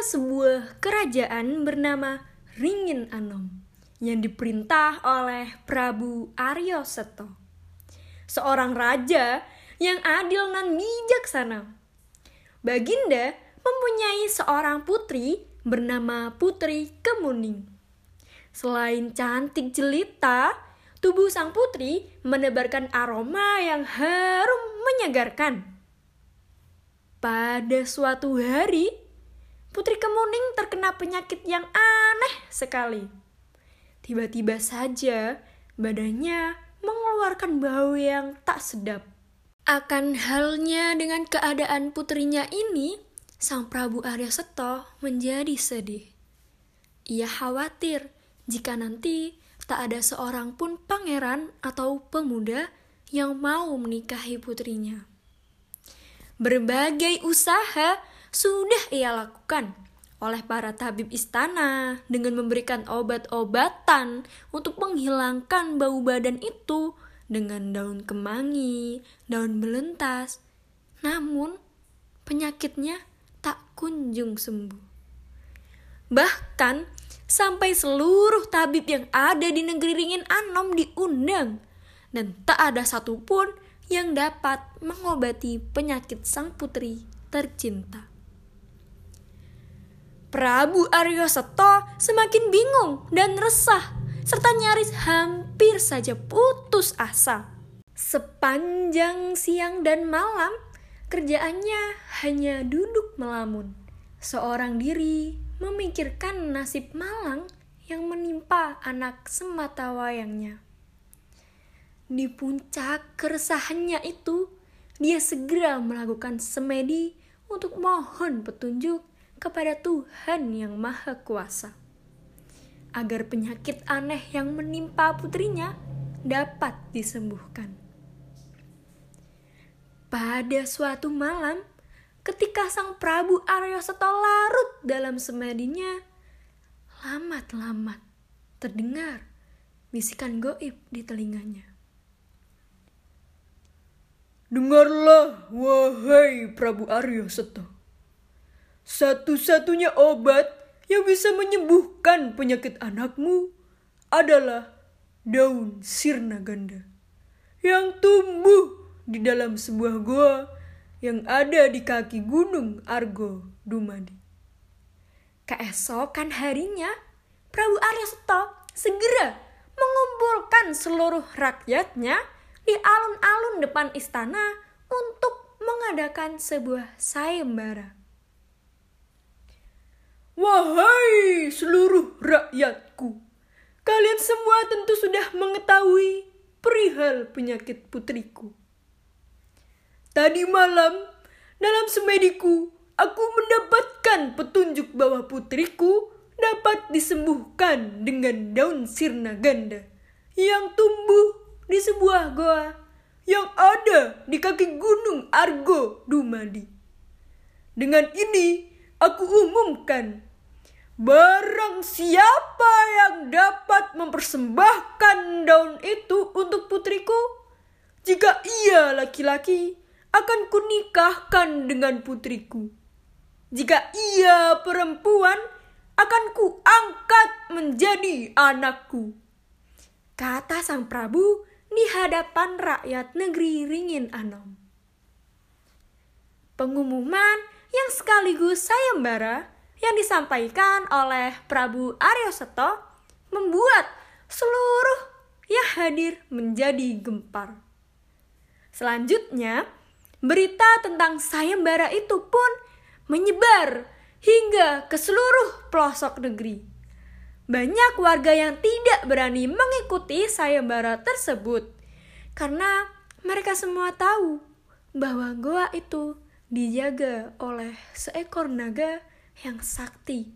sebuah kerajaan bernama Ringin Anom yang diperintah oleh Prabu Aryo Seto. Seorang raja yang adil dan bijaksana. Baginda mempunyai seorang putri bernama Putri Kemuning. Selain cantik jelita, tubuh sang putri menebarkan aroma yang harum menyegarkan. Pada suatu hari, Putri Kemuning terkena penyakit yang aneh sekali. Tiba-tiba saja badannya mengeluarkan bau yang tak sedap. Akan halnya dengan keadaan putrinya ini, Sang Prabu Arya Seto menjadi sedih. Ia khawatir jika nanti tak ada seorang pun pangeran atau pemuda yang mau menikahi putrinya. Berbagai usaha sudah ia lakukan oleh para tabib istana dengan memberikan obat-obatan untuk menghilangkan bau badan itu dengan daun kemangi, daun belentas. Namun, penyakitnya tak kunjung sembuh. Bahkan sampai seluruh tabib yang ada di negeri Ringin Anom diundang dan tak ada satupun yang dapat mengobati penyakit sang putri tercinta. Prabu Aryo Seto semakin bingung dan resah serta nyaris hampir saja putus asa. Sepanjang siang dan malam, Kerjaannya hanya duduk melamun, seorang diri memikirkan nasib malang yang menimpa anak semata wayangnya. Di puncak keresahannya itu, dia segera melakukan semedi untuk mohon petunjuk kepada Tuhan yang Maha Kuasa, agar penyakit aneh yang menimpa putrinya dapat disembuhkan. Pada suatu malam, ketika sang Prabu Arya Seto larut dalam semedinya, lamat-lamat terdengar bisikan goib di telinganya. Dengarlah, wahai Prabu Arya Seto. Satu-satunya obat yang bisa menyembuhkan penyakit anakmu adalah daun sirna ganda yang tumbuh di dalam sebuah goa yang ada di kaki gunung Argo Dumadi. Keesokan harinya, Prabu Arya Seto segera mengumpulkan seluruh rakyatnya di alun-alun depan istana untuk mengadakan sebuah sayembara. Wahai seluruh rakyatku, kalian semua tentu sudah mengetahui perihal penyakit putriku. Tadi malam, dalam semediku, aku mendapatkan petunjuk bahwa putriku dapat disembuhkan dengan daun sirna ganda yang tumbuh di sebuah goa yang ada di kaki gunung Argo Dumadi. Dengan ini, aku umumkan Barang siapa yang dapat mempersembahkan daun itu untuk putriku, jika ia laki-laki, akan kunikahkan dengan putriku. Jika ia perempuan, akan kuangkat menjadi anakku. Kata sang Prabu di hadapan rakyat negeri Ringin Anom. Pengumuman yang sekaligus sayembara yang disampaikan oleh Prabu Aryo Seto membuat seluruh yang hadir menjadi gempar. Selanjutnya, Berita tentang sayembara itu pun menyebar hingga ke seluruh pelosok negeri. Banyak warga yang tidak berani mengikuti sayembara tersebut karena mereka semua tahu bahwa goa itu dijaga oleh seekor naga yang sakti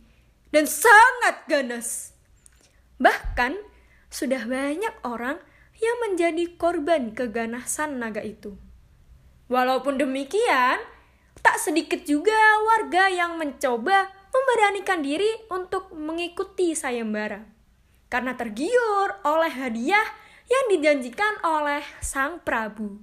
dan sangat ganas. Bahkan sudah banyak orang yang menjadi korban keganasan naga itu. Walaupun demikian, tak sedikit juga warga yang mencoba memberanikan diri untuk mengikuti sayembara. Karena tergiur oleh hadiah yang dijanjikan oleh sang Prabu.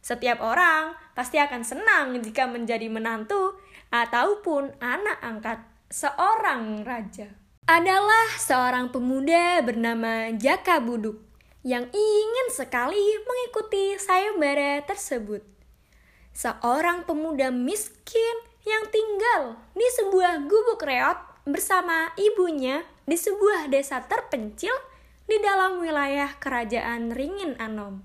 Setiap orang pasti akan senang jika menjadi menantu ataupun anak angkat seorang raja. Adalah seorang pemuda bernama Jaka Buduk yang ingin sekali mengikuti sayembara tersebut. Seorang pemuda miskin yang tinggal di sebuah gubuk reot bersama ibunya di sebuah desa terpencil di dalam wilayah kerajaan Ringin Anom.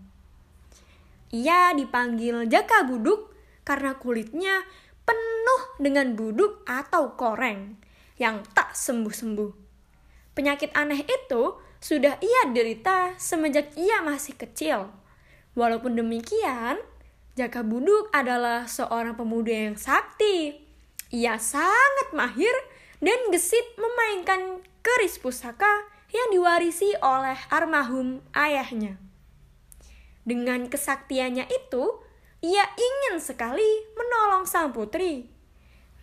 Ia dipanggil Jaka Buduk karena kulitnya penuh dengan buduk atau koreng yang tak sembuh-sembuh. Penyakit aneh itu sudah ia derita semenjak ia masih kecil. Walaupun demikian, Jaka Buduk adalah seorang pemuda yang sakti. Ia sangat mahir dan gesit memainkan keris pusaka yang diwarisi oleh armahum ayahnya. Dengan kesaktiannya itu, ia ingin sekali menolong sang putri.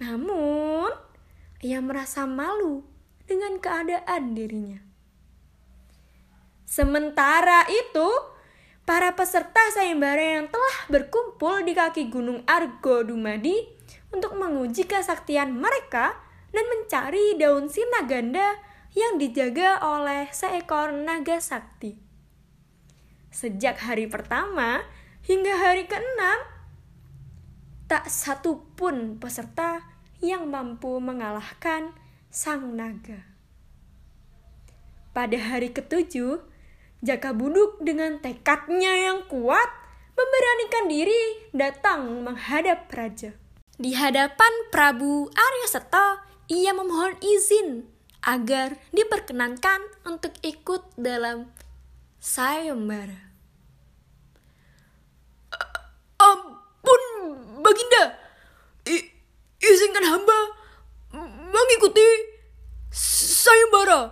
Namun, ia merasa malu dengan keadaan dirinya. Sementara itu, para peserta sayembara yang telah berkumpul di kaki Gunung Argo Dumadi untuk menguji kesaktian mereka dan mencari daun sinaganda yang dijaga oleh seekor naga sakti. Sejak hari pertama hingga hari keenam, tak satu pun peserta yang mampu mengalahkan sang naga. Pada hari ketujuh, Jaka Buduk dengan tekadnya yang kuat memberanikan diri datang menghadap raja. Di hadapan Prabu Arya Seto, ia memohon izin agar diperkenankan untuk ikut dalam sayembara. Baginda, I izinkan hamba mengikuti sayembara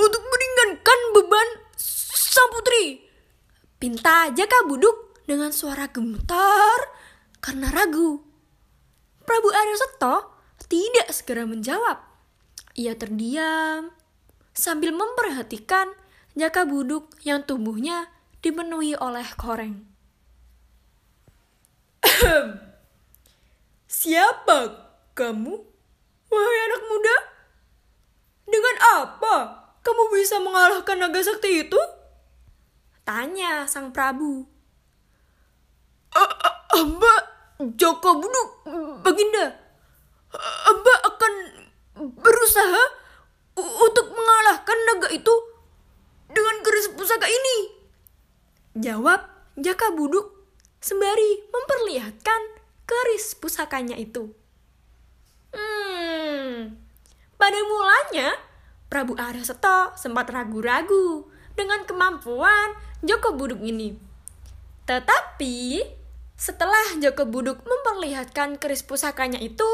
untuk meringankan beban sang putri. Pinta Jaka Buduk dengan suara gemetar karena ragu. Prabu Arya Seto tidak segera menjawab. Ia terdiam sambil memperhatikan Jaka Buduk yang tubuhnya dipenuhi oleh koreng. Siapa kamu, wahai anak muda? Dengan apa kamu bisa mengalahkan naga sakti itu? Tanya sang Prabu. Amba Joko Buduk, Baginda. Amba akan berusaha untuk mengalahkan naga itu dengan keris pusaka ini. Jawab Jaka Buduk sembari memperlihatkan keris pusakanya itu. Hmm, pada mulanya Prabu Arya Seto sempat ragu-ragu dengan kemampuan Joko Buduk ini. Tetapi setelah Joko Buduk memperlihatkan keris pusakanya itu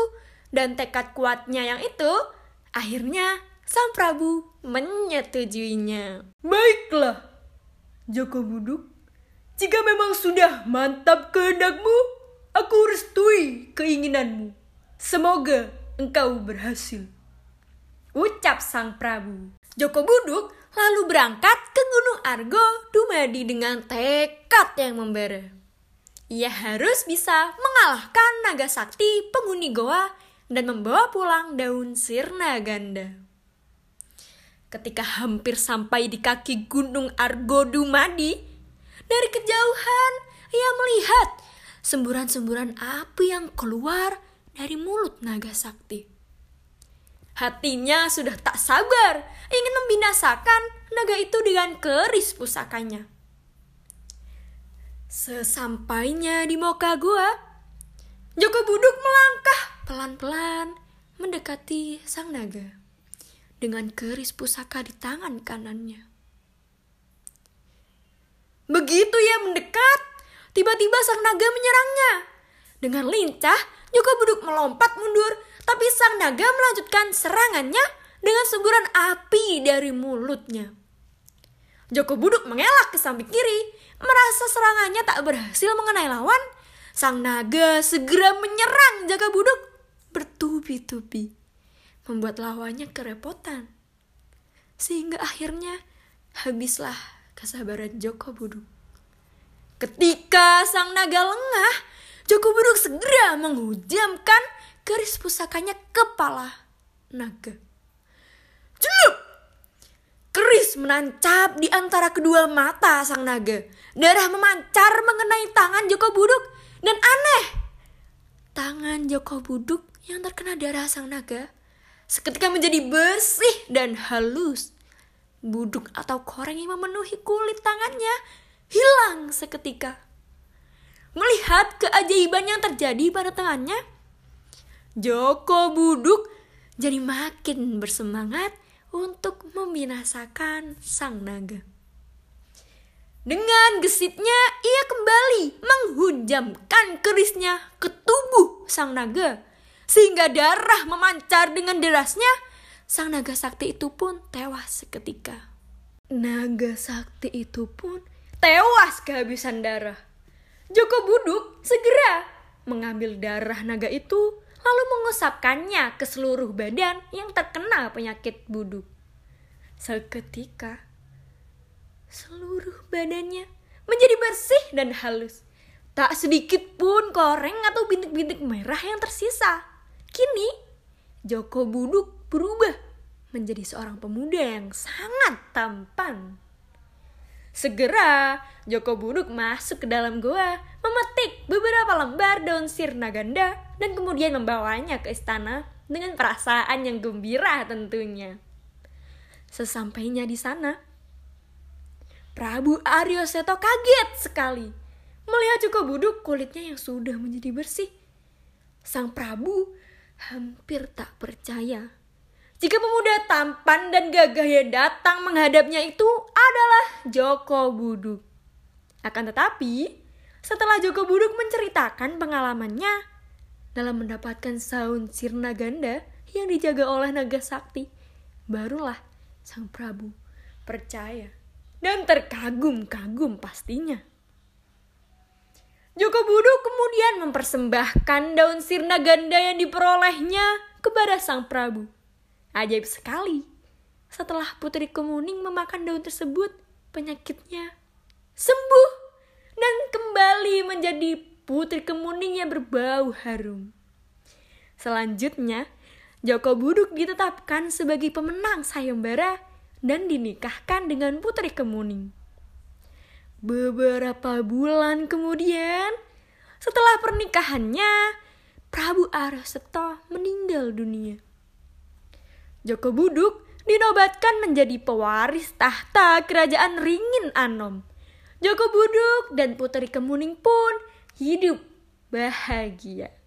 dan tekad kuatnya yang itu, akhirnya Sang Prabu menyetujuinya. Baiklah, Joko Buduk. Jika memang sudah mantap kehendakmu, aku restui keinginanmu. Semoga engkau berhasil ucap sang Prabu. Joko Buduk lalu berangkat ke Gunung Argo Dumadi dengan tekad yang membara. Ia harus bisa mengalahkan naga sakti penghuni goa dan membawa pulang daun sirna ganda. Ketika hampir sampai di kaki Gunung Argo Dumadi, dari kejauhan ia melihat semburan-semburan api yang keluar dari mulut naga sakti. Hatinya sudah tak sabar ingin membinasakan naga itu dengan keris pusakanya. Sesampainya di Moka Gua, Joko Buduk melangkah pelan-pelan mendekati sang naga dengan keris pusaka di tangan kanannya. Begitu ia mendekat, tiba-tiba sang naga menyerangnya. Dengan lincah, Joko Buduk melompat mundur tapi sang naga melanjutkan serangannya dengan semburan api dari mulutnya. Joko Buduk mengelak ke samping kiri, merasa serangannya tak berhasil mengenai lawan. Sang naga segera menyerang Jaka Buduk bertubi-tubi, membuat lawannya kerepotan. Sehingga akhirnya habislah kesabaran Joko Buduk. Ketika sang naga lengah, Joko Buduk segera menghujamkan garis pusakanya kepala naga. Celup! Keris menancap di antara kedua mata sang naga. Darah memancar mengenai tangan Joko Buduk dan aneh. Tangan Joko Buduk yang terkena darah sang naga seketika menjadi bersih dan halus. Buduk atau koreng yang memenuhi kulit tangannya hilang seketika. Melihat keajaiban yang terjadi pada tangannya, Joko Buduk jadi makin bersemangat untuk membinasakan sang naga. Dengan gesitnya, ia kembali menghujamkan kerisnya ke tubuh sang naga. Sehingga darah memancar dengan derasnya, sang naga sakti itu pun tewas seketika. Naga sakti itu pun tewas kehabisan darah. Joko Buduk segera mengambil darah naga itu lalu mengusapkannya ke seluruh badan yang terkena penyakit buduk. Seketika, seluruh badannya menjadi bersih dan halus. Tak sedikit pun koreng atau bintik-bintik merah yang tersisa. Kini, Joko Buduk berubah menjadi seorang pemuda yang sangat tampan. Segera, Joko Buduk masuk ke dalam goa, memetik beberapa lembar daun sirna ganda, dan kemudian membawanya ke istana dengan perasaan yang gembira tentunya. Sesampainya di sana, Prabu Aryo Seto kaget sekali melihat Joko Buduk kulitnya yang sudah menjadi bersih. Sang Prabu hampir tak percaya jika pemuda tampan dan gagah yang datang menghadapnya itu adalah Joko Buduk. Akan tetapi, setelah Joko Buduk menceritakan pengalamannya dalam mendapatkan saun sirna ganda yang dijaga oleh naga sakti, barulah sang Prabu percaya dan terkagum-kagum pastinya. Joko Buduk kemudian mempersembahkan daun sirna ganda yang diperolehnya kepada sang Prabu Ajaib sekali. Setelah Putri Kemuning memakan daun tersebut, penyakitnya sembuh dan kembali menjadi Putri Kemuning yang berbau harum. Selanjutnya, Joko Buduk ditetapkan sebagai pemenang sayembara dan dinikahkan dengan Putri Kemuning. Beberapa bulan kemudian, setelah pernikahannya, Prabu Araseto meninggal dunia. Joko Buduk dinobatkan menjadi pewaris tahta kerajaan Ringin Anom. Joko Buduk dan Putri Kemuning pun hidup bahagia.